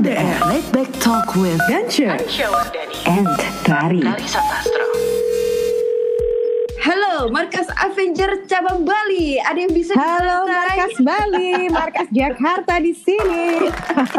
LDR Late Back Talk with Gancher and Tari Halo, Markas Avenger cabang Bali. Ada yang bisa Halo? Markas Bali, Markas Jakarta di sini.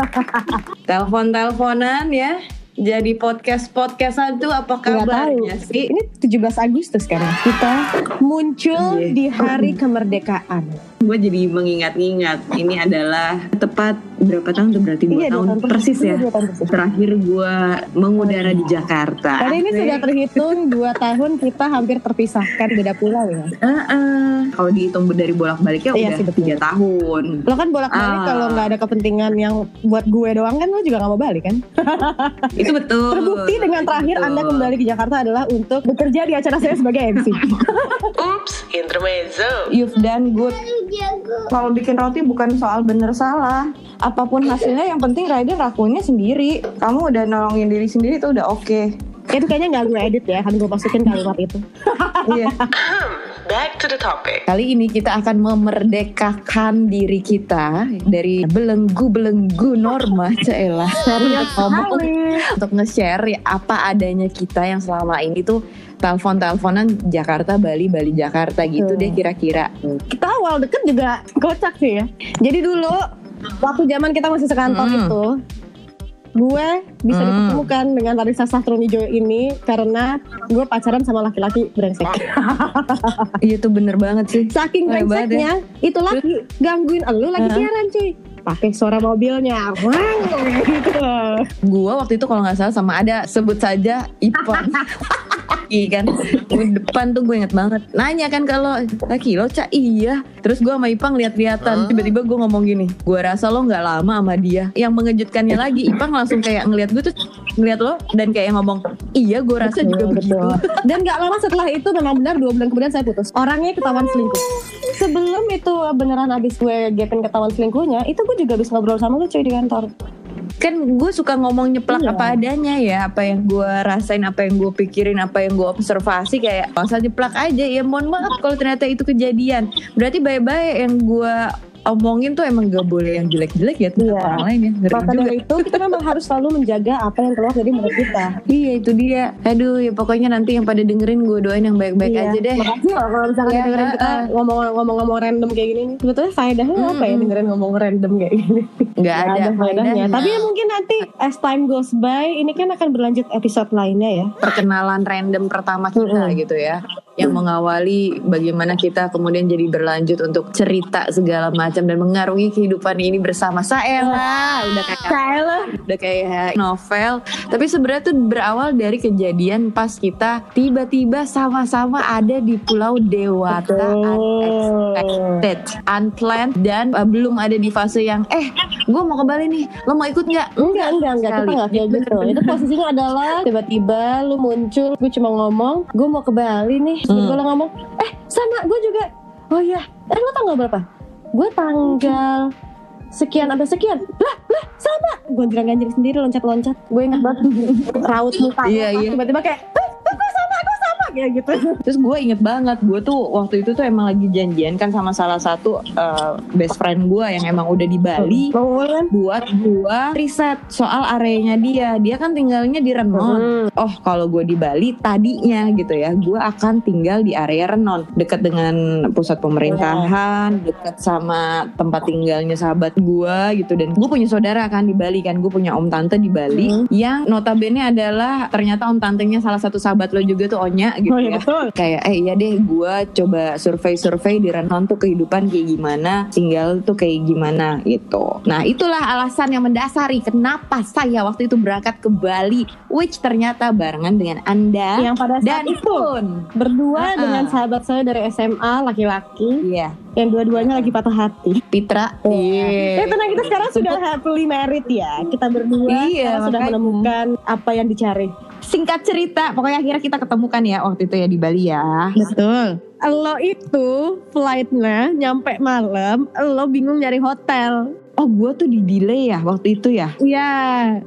Telepon-teleponan ya. Jadi podcast-podcastan tuh apa tahu. kabarnya sih? Ini 17 Agustus sekarang. Kita muncul Iya. di hari kemerdekaan. Gue jadi mengingat-ingat. Ini adalah tepat berapa tahun tuh berarti dua Iya, dua tahun, tahun persis persis. ya. Dua tahun persis. Terakhir gue mengudara di Jakarta. Tadi ini sudah terhitung 2 tahun kita hampir terpisahkan beda pulau ya. Heeh. Kalau dihitung dari bolak-baliknya Iya udah sih, tiga tahun. Lo kan bolak-balik Ah. kalau nggak ada kepentingan yang buat gue doang kan lo juga nggak mau balik kan? Itu betul. Terbukti dengan terakhir Betul. Anda kembali ke Jakarta adalah untuk bekerja di acara saya sebagai MC. Ups, intermezzo. You've done good. Kalau bikin roti bukan soal bener salah. Apa pun hasilnya yang penting rider lakuinnya sendiri. Kamu udah nolongin diri sendiri itu udah oke. Itu kayaknya nggak gue edit ya, kan gue masukin kalimat itu. iya. Back to the topic. Kali ini kita akan memerdekakan diri kita dari belenggu-belenggu norma, Cela. untuk ngomong, untuk nge-share ya apa adanya kita yang selama ini tuh telepon-teleponan Jakarta, Bali, Bali, Jakarta gitu Betul. deh kira-kira. Kita awal deket juga kocak sih ya. Jadi dulu waktu zaman kita masih sekantor Hmm. itu, gue bisa Hmm. dipertemukan dengan Larissa Sastronijo ini karena gue pacaran sama laki-laki brengsek. Iya tuh bener banget sih. Saking brengseknya, itu lagi gangguin elu lagi Hah? siaran cuy. Pakai suara mobilnya, wang gitu. Gua waktu itu kalau nggak salah sama ada sebut saja Ipan. Iya kan. Di depan tuh gue inget banget. Nanya kan kalau Laki lo cak iya. Terus gue sama Ipang lihat-lihatan Tiba-tiba gue ngomong gini Gue rasa lo gak lama sama dia. Yang mengejutkannya lagi Ipang langsung kayak ngeliat gue tuh Ngeliat lo Dan kayak ngomong Iya gue rasa juga begitu. Dan gak lama setelah itu memang benar dua bulan kemudian saya putus. Orangnya ketahuan selingkuh. Sebelum itu beneran abis gue gapin ketahuan selingkuhnya, itu gue juga habis ngobrol sama lu cuy di kantor. Kan gue suka ngomong nyeplak Iya. apa adanya ya Apa yang gue rasain Apa yang gue pikirin Apa yang gue observasi Kayak Masa nyeplak aja Ya mohon maaf kalau ternyata itu kejadian Berarti baik-baik yang gue omongin tuh emang gak boleh yang jelek-jelek ya tentang Iya. orang lain ya Ngeri Maka juga. dari itu kita memang harus selalu menjaga apa yang keluar dari mulut kita. Iya itu dia Aduh ya pokoknya nanti yang pada dengerin Gue doain yang baik-baik Iya. aja deh Makasih loh kalau misalkan Iya, dengerin kita ngomong-ngomong random kayak gini nih. Sebetulnya faedahnya apa ya dengerin ngomong random kayak gini? Gak Nggak ada faedahnya. faedahnya Tapi ya mungkin nanti as time goes by, ini kan akan berlanjut episode lainnya ya. perkenalan random pertama kita Mm-mm. gitu ya yang mengawali bagaimana kita kemudian jadi berlanjut untuk cerita segala macam dan mengarungi kehidupan ini bersama. Saela udah kayak Saya udah kayak novel. Tapi sebenarnya tuh berawal dari kejadian pas kita tiba-tiba sama-sama ada di Pulau Dewata unexpected unplanned dan uh, belum ada di fase yang eh gue mau ke Bali nih. Lo mau ikut nggak? Enggak, enggak, enggak. Kita enggak kayak gitu. Itu posisinya adalah tiba-tiba lu muncul, gue cuma ngomong, gue mau ke Bali nih. Terus Hmm. gue ngomong, eh sama gue juga. Oh iya, eh lu tanggal berapa? Gue tanggal sekian sampai sekian. Lah, lah, sama. Gue ganjil sendiri loncat-loncat. Gue ingat banget raut muka. Iya, iya. Tiba-tiba kayak, eh, Kayak gitu. Terus gue inget banget, gue tuh waktu itu tuh emang lagi janjian kan sama salah satu uh, best friend gue yang emang udah di Bali kan? buat gue riset soal areanya dia. Dia kan tinggalnya di Renon. Oh kalau gue di Bali tadinya gitu ya, gue akan tinggal di area Renon, dekat dengan pusat pemerintahan, dekat sama tempat tinggalnya sahabat gue gitu. Dan gue punya saudara kan di Bali kan, gue punya om tante di Bali Hmm. yang notabene adalah ternyata om tantenya salah satu sahabat lo juga tuh Onya gitu Oh iya ya betul. kayak eh iya deh gue coba survei-survei di Renon tuh kehidupan kayak gimana tinggal tuh kayak gimana gitu nah itulah alasan yang mendasari kenapa saya waktu itu berangkat ke Bali which ternyata barengan dengan anda Yang pada saat dan itu pun berdua Uh-uh. dengan sahabat saya dari SMA laki-laki iya yang dua-duanya lagi patah hati. Pitra Eh tenang kita sekarang sudah happily married ya. Kita berdua Iya, sekarang sudah menemukan apa yang dicari. Singkat cerita pokoknya akhirnya kita ketemukan ya waktu itu ya di Bali ya Betul. Lo itu flightnya nyampe malam, lo bingung nyari hotel. oh gue tuh di delay ya waktu itu ya Iya,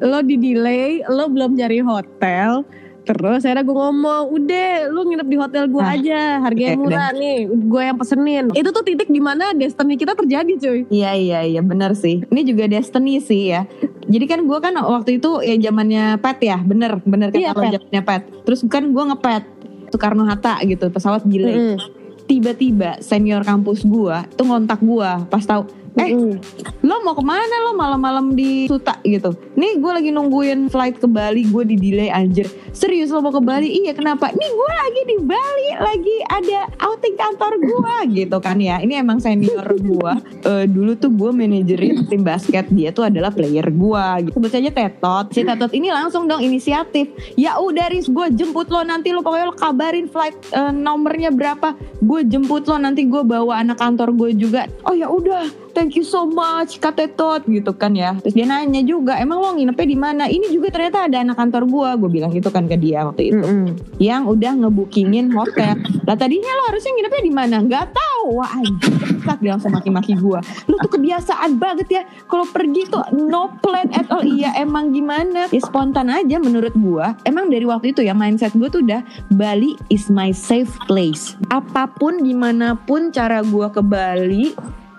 lo di delay, lo belum nyari hotel. Terus akhirnya gue ngomong, udah lu nginep di hotel gue Ah, aja, harganya murah nih, gue yang pesenin. Itu tuh titik di mana destiny kita terjadi cuy. Iya iya iya benar sih. Ini juga destiny sih ya. Jadi kan gue kan waktu itu ya zamannya pet ya, bener bener kan Iya, kalau pet. zamannya pet. Terus kan gue ngepet Soekarno Hatta gitu, pesawat delay. Mm-mm. Tiba-tiba senior kampus gue tuh ngontak gue pas tahu eh Mm-mm. lo mau ke mana? Lo malam-malam di Suta gitu. Nih gue lagi nungguin flight ke Bali. Gue di delay anjir. Serius lo mau ke Bali? Iya kenapa? Nih gue lagi di Bali. Lagi ada outing kantor gue gitu kan ya. Ini emang senior gue Eh, dulu tuh gue manajerin tim basket. Dia tuh adalah player gue gitu. sebut saja Tetot. Si Tetot ini langsung dong inisiatif. Ya udah Riz gue jemput lo nanti. Lo pokoknya lo kabarin flight eh, nomornya berapa. Gue jemput lo nanti. Gue bawa anak kantor gue juga. Oh ya udah thank you so much Kak Tetot gitu kan ya. Terus dia nanya juga emang lo nginepnya di mana? Ini juga ternyata ada anak kantor gue gue bilang gitu kan ke dia waktu itu. Mm-mm. yang udah ngebukingin hotel. Lah tadinya lo harusnya nginepnya di mana? Nggak tahu. Wah anjir dia langsung maki-maki gue lo tuh kebiasaan banget ya. Kalau pergi tuh no plan at all. Iya emang gimana? Ya spontan aja menurut gue emang dari waktu itu ya mindset gue tuh udah Bali is my safe place. Apa pun di mana pun cara gue ke Bali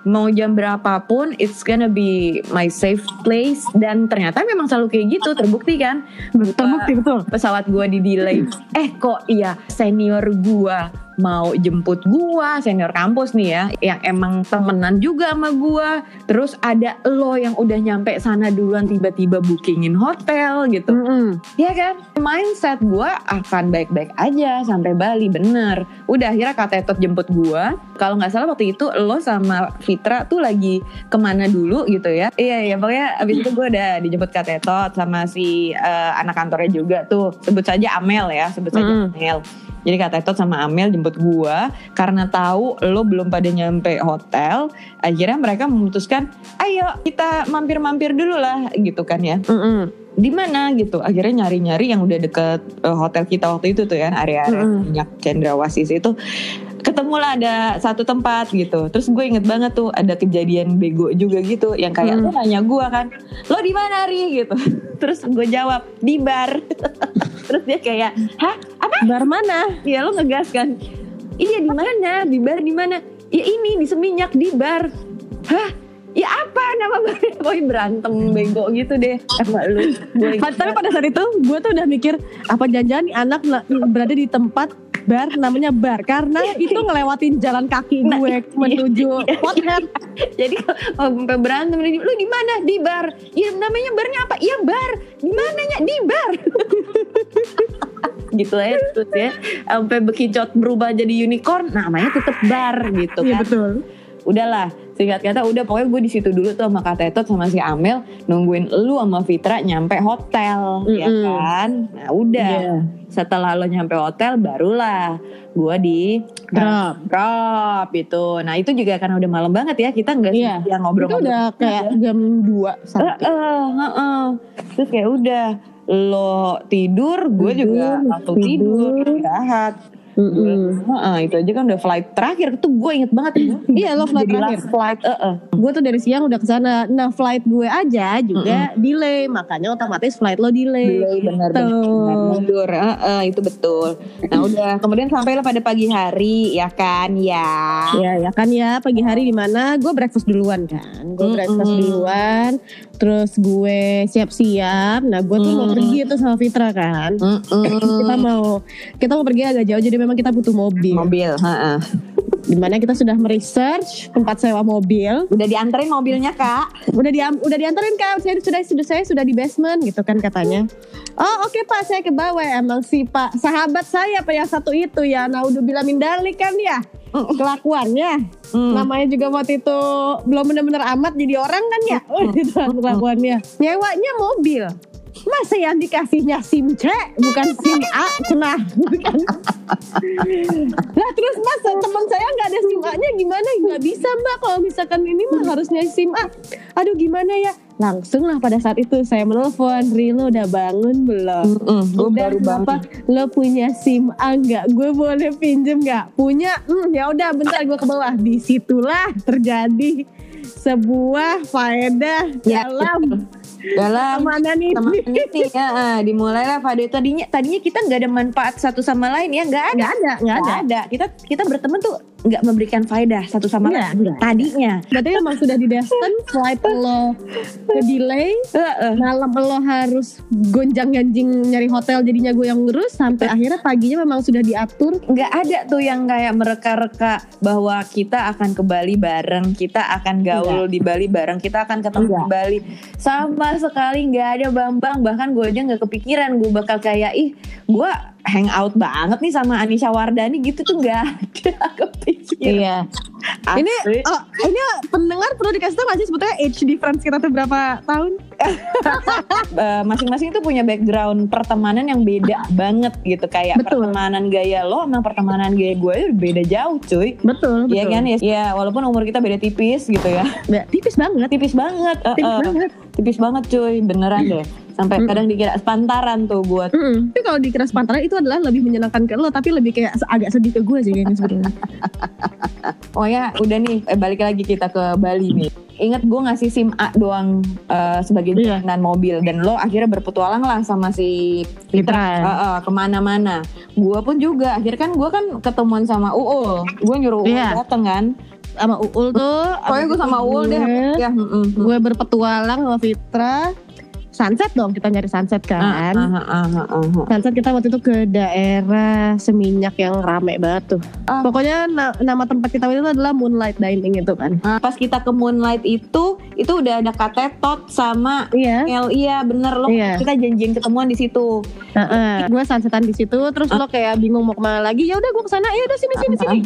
mau jam berapapun it's gonna be my safe place. Dan ternyata memang selalu kayak gitu terbukti kan? Terbukti betul. pesawat gua di delay. Eh kok iya? Senior gua mau jemput gua senior kampus nih ya yang emang temenan juga sama gua terus ada lo yang udah nyampe sana duluan tiba-tiba bookingin hotel gitu Mm-mm. Ya kan? Mindset gue akan baik-baik aja sampai Bali, bener. Udah akhirnya Kak Tetot jemput gue. Kalau nggak salah waktu itu lo sama Fitra tuh lagi ke mana dulu gitu ya. Iya, iya pokoknya abis itu gue udah dijemput Kak Tetot sama si eh, anak kantornya juga tuh. Sebut saja Amel ya, sebut saja Mm. Amel. Jadi Kak Tetot sama Amel jemput gue karena tahu lo belum pada nyampe hotel. Akhirnya mereka memutuskan, ayo kita mampir-mampir dulu lah gitu kan ya Mm-mm. Di mana gitu. Akhirnya nyari-nyari yang udah deket eh, hotel kita waktu itu tuh kan area-area Mm-mm. minyak Cendrawasih itu ketemulah ada satu tempat gitu. Terus gue inget banget tuh ada kejadian bego juga gitu. Yang kayak Mm. lo nanya gue kan lo di mana ri? gitu. Terus gue jawab di bar. Terus dia kayak hah? Apa? Bar mana? ya lo ngegas kan? Iya di mana? Di bar di mana? Ya ini di seminyak di bar. Hah ya apa nama barnya Pokoknya berantem bego gitu deh sama lu gue Pa- Tapi pada saat itu gue tuh udah mikir apa jangan-jangan anak na- berada di tempat bar namanya bar karena itu ngelewatin jalan kaki Nah, gue iya. menuju pothead. Jadi kalau sampai berantem lu lu di mana? Di bar. Ya namanya barnya apa? Ya bar. Di mananya? Di bar. gitu ya terus ya sampai bekicot berubah jadi unicorn namanya tetep bar gitu Iya kan betul. udahlah singkat kata udah pokoknya gue di situ dulu tuh sama Kak Tetot sama si Amel nungguin lu sama Fitra nyampe hotel ya Mm-mm. kan nah udah Iya. setelah lo nyampe hotel barulah gue di Drop. drop itu nah itu juga karena udah malam banget ya kita nggak Iya. yang Itu ngobrol-ngobrol udah kayak jam 2 sampai. Heeh, heeh. terus kayak udah lo tidur gue juga Tidur, langsung tidur tidur. Istirahat Mm-mm. Heeh, itu aja kan udah flight terakhir tuh gue inget banget ya. Iya, lo flight Jadi terakhir. flight heeh. Gue tuh dari siang udah ke sana. Nah flight gue aja juga delay, makanya otomatis flight lo delay. Delay benar Gitu. benar mundur Heeh, itu betul nah udah kemudian sampailah pada pagi hari ya kan ya Ya ya kan ya pagi hari di mana gue breakfast duluan kan. Gue Mm-mm. breakfast duluan, terus gue siap-siap. Nah gue tuh mau Mm. pergi tuh sama Fitra kan. Kita mau kita mau pergi agak jauh jadi memang kita butuh mobil. mobil heeh. Di mana kita sudah meresearch tempat sewa mobil. udah dianterin mobilnya kak Udah di udah diantarin kan. Saya sudah sudah saya sudah di basement gitu kan katanya. Oh oke pak saya ke bawah emang si pak sahabat saya pak yang satu itu ya. Nah udah bilang mindali kan ya kelakuannya. Hmm. namanya juga waktu itu belum benar-benar amat jadi orang kan ya gitu kelakuannya nyewanya mobil masa yang dikasihnya SIM C bukan SIM A cenah bukan lah terus masa teman saya nggak ada SIM A nya gimana? Nggak bisa mbak. Kalau misalkan ini mah harusnya SIM A. Aduh gimana ya? Langsung lah pada saat itu saya menelpon Rilo udah bangun belum? Gue Udah, baru kenapa bangun. Lo punya SIM A nggak? Gue boleh pinjem nggak? Punya? Hmm, ya udah bentar gue ke bawah. Di situlah terjadi sebuah faedah Ya, dalam dalam pertemanan ini. sama ini ya ah, dimulailah itu tadinya tadinya kita nggak ada manfaat satu sama lain ya. Nggak ada. Nggak ada, nggak ada. ada. Kita kita berteman tuh nggak memberikan faedah satu sama Enggak, lain tadinya Berarti emang sudah di destin flight lo ke delay, Heeh. malam lo harus gonjang-ganjing nyari hotel jadinya gue yang ngurus sampai akhirnya paginya memang sudah diatur. nggak ada tuh yang kayak mereka-reka bahwa kita akan ke Bali bareng, kita akan gaul di Bali bareng, kita akan ketemu di Bali. Sama sekali nggak ada Bambang, bahkan gue aja nggak kepikiran gue bakal kayak ih gue hangout banget nih sama Anisha Wardani gitu tuh nggak ada kepikiran. Iya. Ini Asli. oh, ini pendengar perlu dikasih tahu sih sebetulnya age difference kita tuh berapa tahun? Eh, masing-masing tuh punya background pertemanan yang beda banget gitu kayak Betul. pertemanan gaya lo sama pertemanan gaya gue itu beda jauh cuy. Betul, Iya kan ya, ya walaupun umur kita beda tipis gitu ya. Ya, tipis banget. tipis banget eh, Tipis eh. banget. tipis banget cuy beneran deh sampai Mm. kadang dikira sepantaran tuh buat Mm-mm. Tapi kalau dikira sepantaran itu adalah lebih menyenangkan ke lo, tapi lebih kayak agak sedih ke gue sih kayaknya sebetulnya. oh ya udah nih eh, balik lagi kita ke Bali nih Ingat gue ngasih SIM A doang eh, sebagai jaminan mobil dan lo akhirnya berpetualang lah sama si Fitra. Eh, eh, ke mana-mana. Gue pun juga. Akhirnya kan gue kan ketemuan sama Uul. Gue nyuruh Uul Iya. dateng kan. Sama Uul tuh. Pokoknya gue sama Uul deh. Ya, mm, mm, mm. Gue berpetualang sama Fitra. Sunset dong, kita nyari sunset kan. Ah, ah, ah, ah, ah. Sunset kita waktu itu ke daerah Seminyak yang rame banget tuh. Ah. Pokoknya na- nama tempat kita itu adalah Moonlight Dining itu kan. Nah, pas kita ke Moonlight itu, itu udah ada katetot sama Iya. El, iya bener lo Iya. kita janjian ketemuan di situ. Gue sunsetan di situ, terus lo kayak bingung mau ke mana lagi. Ya udah gue ke sana. Ya udah sini sini sini.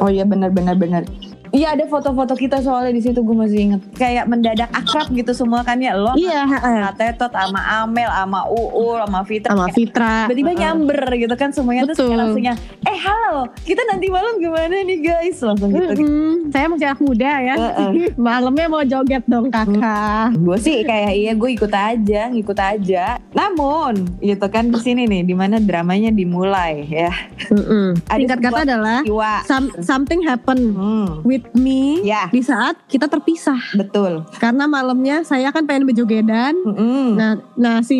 Oh iya bener bener bener. Iya ada foto-foto kita soalnya di situ gue masih inget. Kayak mendadak akrab gitu semua kan ya lo. Iya. Sama Tetot, sama Amel, sama Uul, sama Fitra. Sama Fitra. Tiba-tiba Heeh. nyamber gitu kan semuanya terus Betul. kayak langsungnya eh halo kita nanti malam gimana nih guys langsung gitu. Mm-mm. Saya masih anak muda ya. Heeh. Malamnya mau joget dong kakak. Gue sih kayak iya gue ikut aja, ngikut aja. Namun gitu kan di sini nih di mana dramanya dimulai ya. Mm-mm. Ada Singkat kata adalah some- something happen Hmm, with me Ya. di saat kita terpisah. betul. Karena malamnya saya kan pengen bejogedan. Mm-mm. Nah, nah si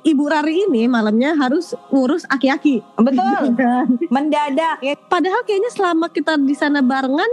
Ibu Rari ini malamnya harus ngurus aki-aki. Betul. Mendadak ya. Padahal kayaknya selama kita di sana barengan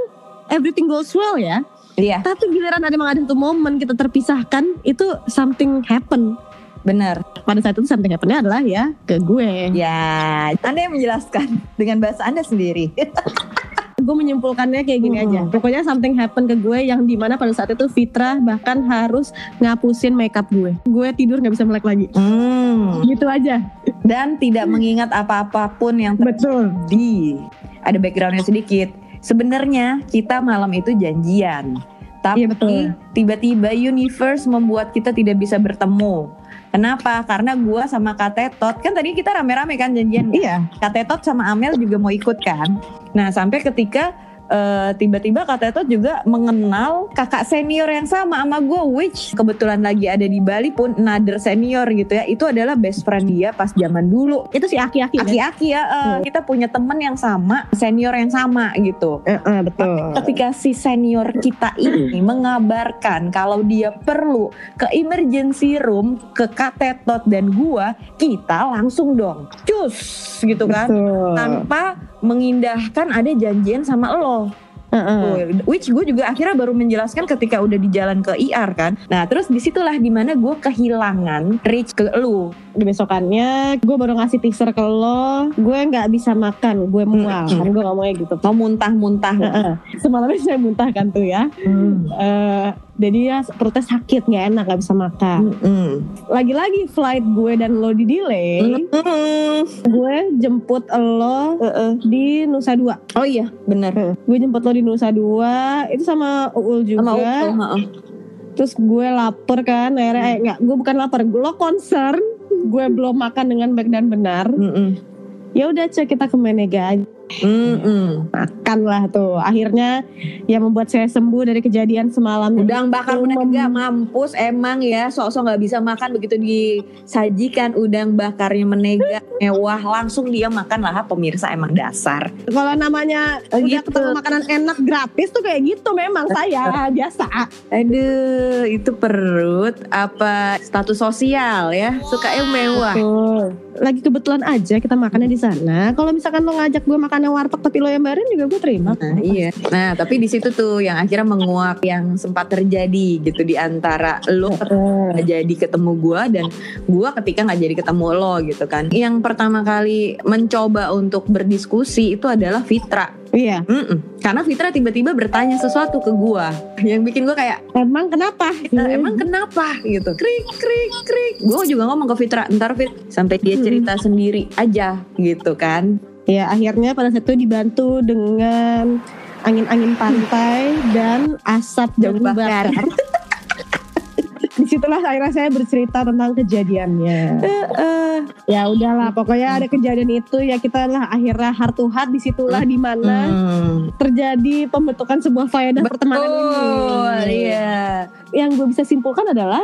everything goes well ya. Iya, Tapi giliran ada emang ada satu momen kita terpisahkan itu something happen. benar. Pada saat itu something happennya adalah ya ke gue. Ya, Anda yang menjelaskan dengan bahasa Anda sendiri. Gue menyimpulkannya kayak gini Hmm. aja. Pokoknya something happen ke gue yang di mana pada saat itu Fitra bahkan harus ngapusin makeup gue. Gue tidur nggak bisa melek lagi. Hmm. Gitu aja. Dan tidak mengingat apa-apapun yang Betul. terjadi. Ada backgroundnya sedikit. Sebenarnya kita malam itu janjian. Tapi Iya, betul. tiba-tiba universe membuat kita tidak bisa bertemu. Kenapa? Karena gua sama Katetot kan tadi kita rame-rame kan janjian. Iya. Katetot sama Amel juga mau ikut kan. Nah sampai ketika eh, tiba-tiba Katetot juga mengenal kakak senior yang sama sama gue, which kebetulan lagi ada di Bali pun another senior gitu ya. Itu adalah best friend dia pas zaman dulu. Itu si aki-aki. kan? Aki-aki ya, eh, kita punya temen yang sama, senior yang sama gitu. Eh, eh, betul. Ketika si senior kita ini mengabarkan kalau dia perlu ke emergency room ke Katetot dan gua, kita langsung dong cus gitu kan. Betul. Tanpa mengindahkan ada janjian sama lo. Tuh, Which gue juga akhirnya baru menjelaskan ketika udah di jalan ke IR kan. Nah terus di situlah di mana gue kehilangan reach ke lu. Di besokannya gue baru ngasih teaser ke lo. Gue nggak bisa makan. Gue mual. Hmm. Kan gue ngomongnya gitu. Mau muntah-muntah. Eh, eh. Semalamnya saya muntah kan tuh ya. Hmm. Eh, jadi ya perutnya sakit nggak enak nggak bisa makan. Hmm. Lagi-lagi flight gue dan lo di delay. Hmm. Gue jemput lo Heeh. di Nusa Dua. Oh iya bener. Gue jemput lo di Nusa Dua. Itu sama Uul juga. Sama Uul, heeh. Terus gue lapar kan. Akhirnya eh nggak. Gue bukan lapar. Lo concern. Gue belum makan dengan baik dan benar. Mm-mm. Ya udah cek kita ke Menega aja. Mm-mm. makan lah tuh. Akhirnya yang membuat saya sembuh dari kejadian semalam Udang bakar mem- mampus emang ya. Sok-sok nggak bisa makan begitu disajikan udang bakarnya menega mewah langsung dia makan lah pemirsa emang dasar. Kalau namanya Oh, udah gitu. ketemu makanan enak gratis tuh kayak gitu memang saya biasa. Aduh itu perut apa status sosial ya? Suka yang mewah lagi kebetulan aja kita makannya di sana. Kalau misalkan lo ngajak gue makan makannya warteg tapi lo yang bayarin juga gue terima. Nah, iya. Nah, tapi di situ tuh yang akhirnya menguak yang sempat terjadi gitu di antara lo nggak jadi ketemu gua dan gua ketika nggak jadi ketemu lo gitu kan. Yang pertama kali mencoba untuk berdiskusi itu adalah Fitra. Iya. Mm-mm. Karena Fitra tiba-tiba bertanya sesuatu ke gua yang bikin gua kayak Emang kenapa? "Eh, emang kenapa gitu krik krik krik gue juga ngomong ke Fitra ntar Fit sampai dia cerita sendiri aja gitu kan Ya akhirnya pada saat itu dibantu dengan angin-angin pantai dan asap jagung bakar. Di situlah akhirnya saya bercerita tentang kejadiannya. Eh, Ya udahlah, pokoknya ada kejadian itu ya kita lah akhirnya heart to heart di situlah di mana hmm. terjadi pembentukan sebuah faedah pertemanan Betul, ini. iya. Yang gue bisa simpulkan adalah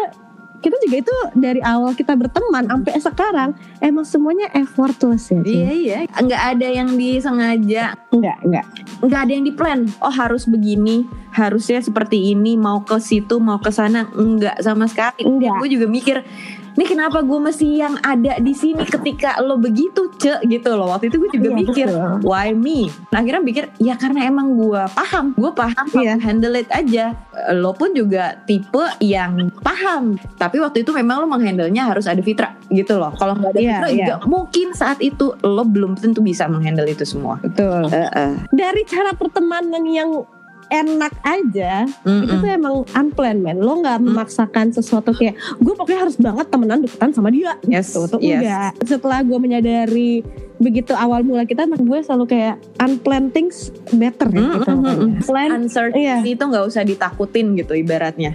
kita juga itu dari awal kita berteman sampai sekarang emang semuanya effortless ya. Iya iya, nggak ada yang disengaja, Enggak, enggak. nggak ada yang diplan. Oh harus begini, harusnya seperti ini, mau ke situ, mau ke sana, nggak sama sekali. Enggak. Gue juga mikir, ini kenapa gue mesti yang ada di sini ketika lo begitu, cek gitu loh. Waktu itu gue juga Iya, mikir, betul. why me? Nah, akhirnya mikir, ya karena emang gue paham, gue paham, Iya. to handle it aja. Lo pun juga tipe yang paham, tapi waktu itu memang lo menghandlenya harus ada Fitra gitu loh. Kalau nggak ada Iya, Fitra iya. juga mungkin saat itu lo belum tentu bisa menghandle itu semua. Betul. Heeh. Dari cara pertemanan yang enak aja Mm-mm. itu tuh emang unplanned man lo nggak memaksakan sesuatu kayak gue pokoknya harus banget temenan deketan sama dia Yes, gitu tuh yes. enggak setelah gue menyadari begitu awal mula kita gue selalu kayak unplanned things better ya Mm, gitu mm, mm, mm. Plan Uncertainty itu nggak usah ditakutin gitu ibaratnya.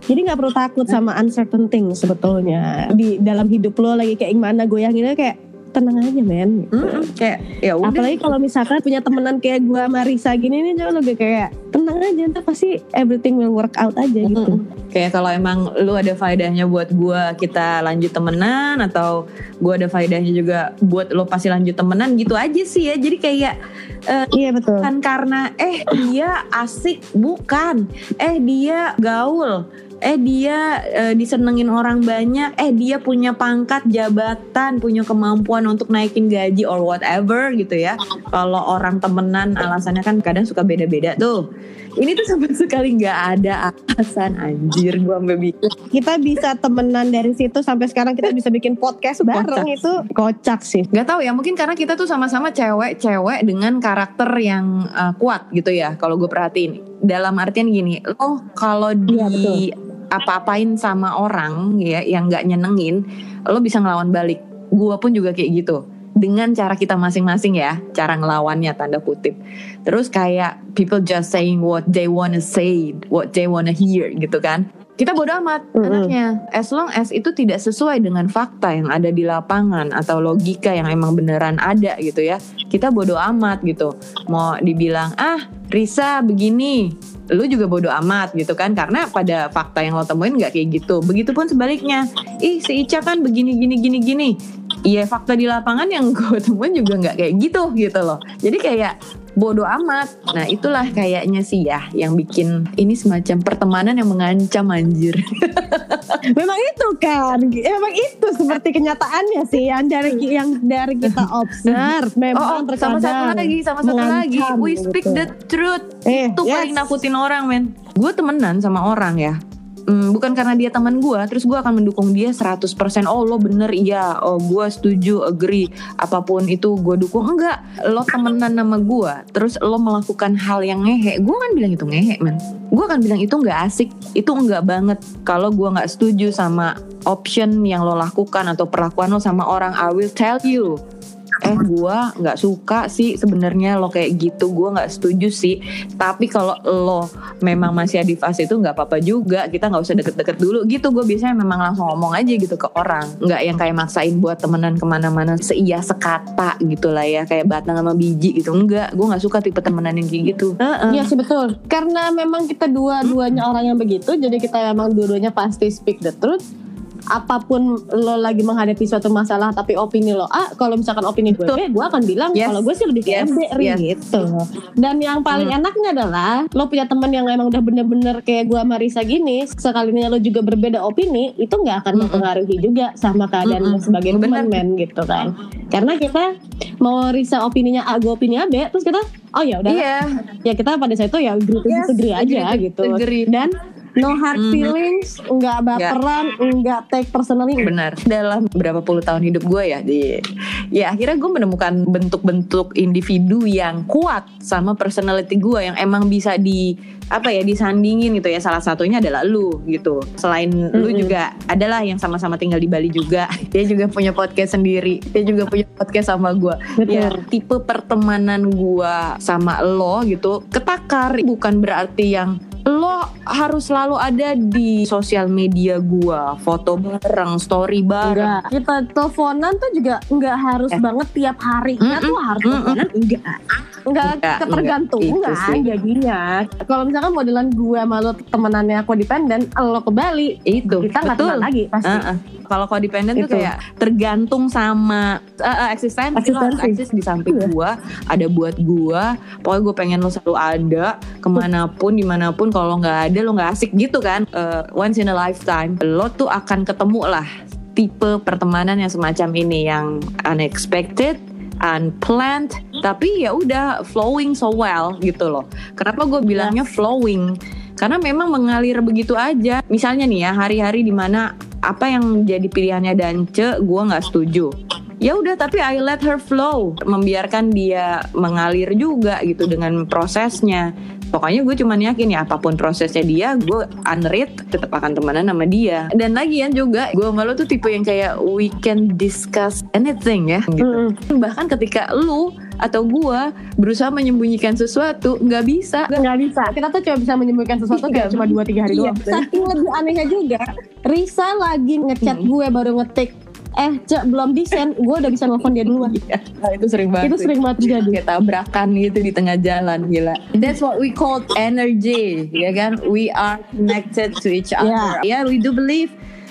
jadi nggak perlu takut sama uncertain things sebetulnya di dalam hidup lo lagi kayak gimana goyanginnya kayak tenang aja men gitu. Mm-mm. Kayak ya udah. Apalagi kalau misalkan punya temenan kayak gue sama Risa gini nih jauh lebih kayak tenang aja ntar pasti everything will work out aja gitu. Mm-mm. Kayak kalau emang lu ada faedahnya buat gua kita lanjut temenan atau gua ada faedahnya juga buat lo pasti lanjut temenan gitu aja sih ya. Jadi kayak Iya betul. bukan karena eh dia asik bukan eh dia gaul eh dia eh, disenengin orang banyak. Eh dia punya pangkat jabatan punya kemampuan untuk naikin gaji or whatever gitu ya. Kalau orang temenan alasannya kan kadang suka beda-beda tuh. Ini tuh sama sekali nggak ada alasan anjir gua sampai bikin Kita bisa temenan dari situ sampai sekarang kita bisa bikin podcast bareng itu. Kocak sih. Gak tahu ya mungkin karena kita tuh sama-sama cewek-cewek dengan karakter yang uh, kuat gitu ya kalau gue perhatiin. Dalam artian gini lo kalau di Iya, betul. Apa-apain sama orang ya yang nggak nyenengin lo bisa ngelawan balik. Gue pun juga kayak gitu. Dengan cara kita masing-masing ya cara ngelawannya tanda kutip. Terus kayak people just saying what they wanna say what they wanna hear gitu kan. Kita bodo amat Mm-mm. anaknya. As long as itu tidak sesuai dengan fakta yang ada di lapangan atau logika yang emang beneran ada gitu ya. Kita bodo amat gitu. Mau dibilang ah Risa begini lu juga bodo amat gitu kan karena pada fakta yang lo temuin nggak kayak gitu. Begitupun sebaliknya ih si Ica kan begini gini gini gini. Iya fakta di lapangan yang gue temuin juga nggak kayak gitu gitu loh. Jadi kayak bodo amat nah itulah kayaknya sih ya yang bikin ini semacam pertemanan yang mengancam anjir Memang itu kan, memang itu seperti kenyataannya sih yang dari yang dari kita observe Oh, memang oh, sama satu lagi, sama satu lagi. We speak gitu. the truth. Eh, Itu paling yes. nakutin orang, men. Gue temenan sama orang ya. Hmm, bukan karena dia teman gue, terus gue akan mendukung dia 100%. Oh lo bener iya, oh gue setuju, agree. Apa pun itu gue dukung. Enggak, lo temenan sama gue, terus lo melakukan hal yang ngehe. Gue kan bilang itu ngehe, men. Gue akan bilang itu nggak asik, itu enggak banget. Kalau gue nggak setuju sama option yang lo lakukan atau perlakuan lo sama orang, I will tell you eh gua nggak suka sih sebenarnya lo kayak gitu. Gua nggak setuju sih. Tapi kalau lo memang masih di fase itu nggak apa-apa juga. Kita nggak usah deket-deket dulu gitu. Gue biasanya memang langsung ngomong aja gitu ke orang. Nggak yang kayak maksain buat temenan ke mana-mana seia sekata gitu lah ya. Kayak batang sama biji gitu. Enggak gue nggak suka tipe temenan yang kayak gitu. Heeh. Iya sih betul. Karena memang kita dua-duanya orang yang begitu, jadi kita memang dua-duanya pasti speak the truth. Apa pun lo lagi menghadapi suatu masalah tapi opini lo A, kalau misalkan opini gue B, gue akan bilang Yes. kalau gue sih lebih kayak Yes, B yes. gitu. Dan yang paling enaknya adalah lo punya teman yang emang udah bener-bener kayak gue sama Risa gini, sekalinya lo juga berbeda opini, itu nggak akan Mm-mm. mempengaruhi juga sama keadaan lo Mm-mm. sebagai teman men gitu kan. Karena kita mau Risa opininya A, gue opininya B, terus kita oh ya udah Iya, ya kita pada saat itu ya agree to Yes, aja agree gitu dan no hard Mhm. feelings nggak baperan nggak take personally benar. Dalam berapa puluh tahun hidup gue ya di ya akhirnya gue menemukan bentuk-bentuk individu yang kuat sama personality gue yang emang bisa di apa ya disandingin gitu ya salah satunya adalah lu gitu selain lu Mm-mm. juga adalah yang sama-sama tinggal di Bali juga dia juga punya podcast sendiri dia juga punya podcast sama gue ya tipe pertemanan gua sama lo gitu ketakar bukan berarti yang lo harus selalu ada di sosial media gua foto bareng story bareng Enggak. Kita teleponan tuh juga nggak harus Eh. banget tiap hari. Kita Mm-mm. tuh harus Mm-mm. teleponan enggak. Enggak Enggak, ketergantungan enggak. Jadinya. Kalau misalkan modelan gue sama lo temenannya codependent, lo ke Bali, itu kita nggak teman lagi pasti. Kalau codependent tuh Itu. kayak tergantung sama uh, uh, eksistensi lo harus eksis di samping Iya. gua, ada buat gua. Pokoknya gue pengen lo selalu ada ke mana pun, di mana pun. Kalau nggak ada lo nggak asik gitu kan. Uh, once in a lifetime, lo tuh akan ketemu lah tipe pertemanan yang semacam ini yang unexpected unplanned tapi ya udah flowing so well gitu loh. Kenapa gue bilangnya flowing? Karena memang mengalir begitu aja. Misalnya nih ya hari-hari di mana apa yang jadi pilihannya Dance gue nggak setuju. Ya udah tapi I let her flow. Membiarkan dia mengalir juga gitu dengan prosesnya pokoknya gue cuman yakin ya apa pun prosesnya dia gue unread tetap akan temenan sama dia dan lagian juga gue sama lo tuh tipe yang kayak we can discuss anything ya gitu Mm-mm. bahkan ketika lu atau gua berusaha menyembunyikan sesuatu nggak bisa nggak bisa kita tuh cuma bisa menyembuhkan sesuatu kayak Iya. cuma 2-3 hari Iya. doang saking lebih anehnya juga Risa lagi ngechat Hmm. gue baru ngetik eh cek belum desain. Gue udah bisa nelfon dia duluan. Nah, itu sering banget itu sering banget terjadi. Kayak tabrakan gitu di tengah jalan gila. That's what we call energy ya kan? We are connected to each other. Yeah, we do believe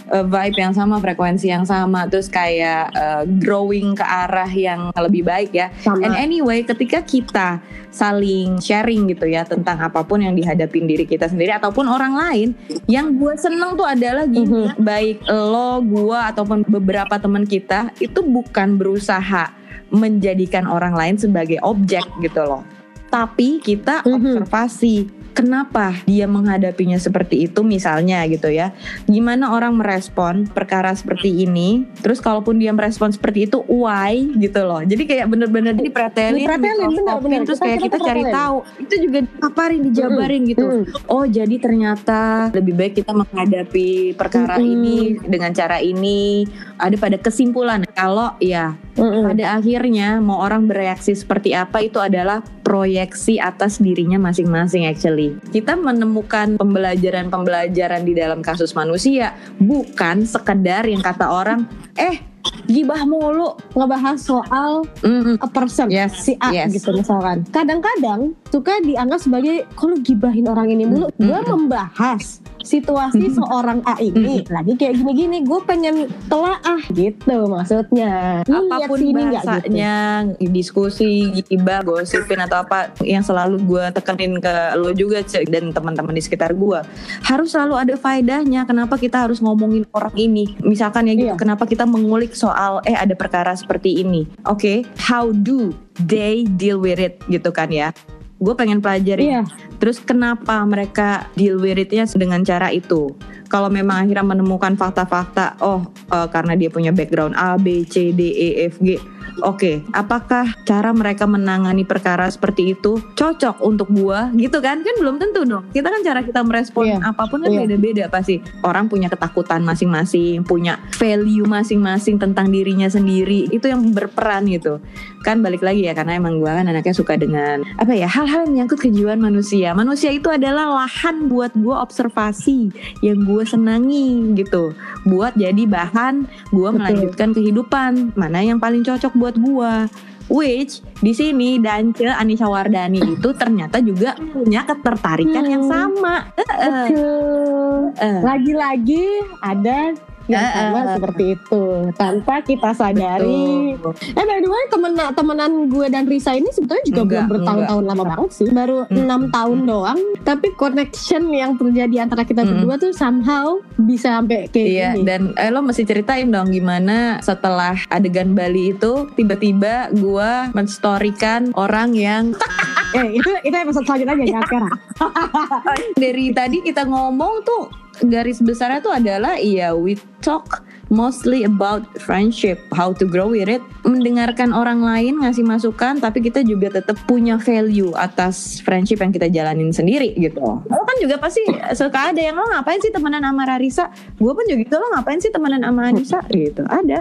uh, vibe yang sama frekuensi yang sama terus kayak uh, growing ke arah yang lebih baik ya sama And anyway, ketika kita saling sharing gitu ya tentang apa pun yang dihadapin diri kita sendiri ataupun orang lain, yang gue seneng tuh adalah gini, baik lo, gue ataupun beberapa teman kita itu bukan berusaha menjadikan orang lain sebagai objek gitu loh, tapi kita Mhm. observasi. Kenapa dia menghadapinya seperti itu misalnya gitu ya Gimana orang merespon perkara seperti ini Terus kalaupun dia merespon seperti itu Why gitu loh Jadi kayak bener-bener dipretelin Dipretelin, benar, mikroskopin, benar. Terus Kita- kayak kita kita cari pretelin. tahu Itu juga dipaparin, dijabarin gitu Mm. Oh jadi ternyata lebih baik kita menghadapi perkara ini Dengan cara ini Ada pada kesimpulan Kalau ya pada akhirnya mau orang bereaksi seperti apa itu adalah proyeksi atas dirinya masing-masing actually. Kita menemukan pembelajaran-pembelajaran di dalam kasus manusia bukan sekedar yang kata orang eh gibah mulu. ngebahas soal Mm-mm. a person Yes, si A yes. gitu misalkan kadang-kadang suka dianggap sebagai kalau gibahin orang ini mulu Mm, gue mm, membahas situasi seorang A ini lagi kayak gini-gini gue pengen telaah gitu maksudnya apa pun sini nggak gitu bahasanya diskusi gibah gosipin atau apa yang selalu gue tekenin ke lo juga Cek, dan teman-teman di sekitar gue harus selalu ada faedahnya kenapa kita harus ngomongin orang ini misalkan ya gitu Iya. kenapa kita mengulik soal eh ada perkara seperti ini oke how do they deal with it gitu kan ya gue pengen pelajari iya Terus kenapa mereka deal with it-nya dengan cara itu? Kalau memang akhirnya menemukan fakta-fakta, oh eh, karena dia punya background A, B, C, D, E, F, G. Oke, apakah cara mereka menangani perkara seperti itu cocok untuk gua? Gitu kan? Kan belum tentu dong. Kita kan cara kita merespon Iya. apa pun kan Iya. beda-beda pasti. Orang punya ketakutan masing-masing, punya value masing-masing tentang dirinya sendiri. Itu yang berperan gitu. Kan balik lagi ya karena emang gua kan anaknya suka dengan apa ya hal-hal yang menyangkut kejiwaan manusia. Manusia itu adalah lahan buat gua observasi yang gue senangi gitu. Buat jadi bahan gua Betul. melanjutkan kehidupan. Mana yang paling cocok buat gua. Which di sini Dance Anisha Wardani itu ternyata juga punya ketertarikan yang Hmm. sama. Eh, Betul. eh. lagi-lagi ada yang Ah, sama ah. seperti itu tanpa kita sadari. Betul. Eh by the way temen temenan gue dan Risa ini sebetulnya juga Enggak, belum bertahun-tahun lama banget sih, baru enam tahun doang. Tapi connection yang terjadi antara kita Mm-mm. berdua tuh somehow bisa sampai kayak Iya, gini. dan eh, lo mesti ceritain dong gimana setelah adegan Bali itu tiba-tiba gua menstorikan orang yang eh itu itu episode selanjutnya ya sekarang. dari tadi kita ngomong tuh garis besarnya tuh adalah iya we talk mostly about friendship, how to grow with it, mendengarkan orang lain ngasih masukan, tapi kita juga tetap punya value atas friendship yang kita jalanin sendiri gitu. Lo kan juga pasti suka ada yang lo ngapain sih temenan sama Rarisa? Gue pun juga gitu lo ngapain sih temenan sama Anissa gitu. Ada.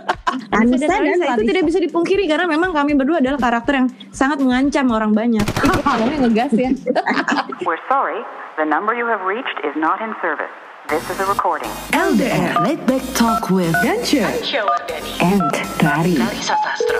Anissa dan Rarisa itu tidak bisa dipungkiri karena memang kami berdua adalah karakter yang sangat mengancam orang banyak. Ngomongnya ngegas ya. We're sorry, the number you have reached is not in service. This is a recording. LDR Late Back Talk with. Showardani and Rari. Larissa Sastro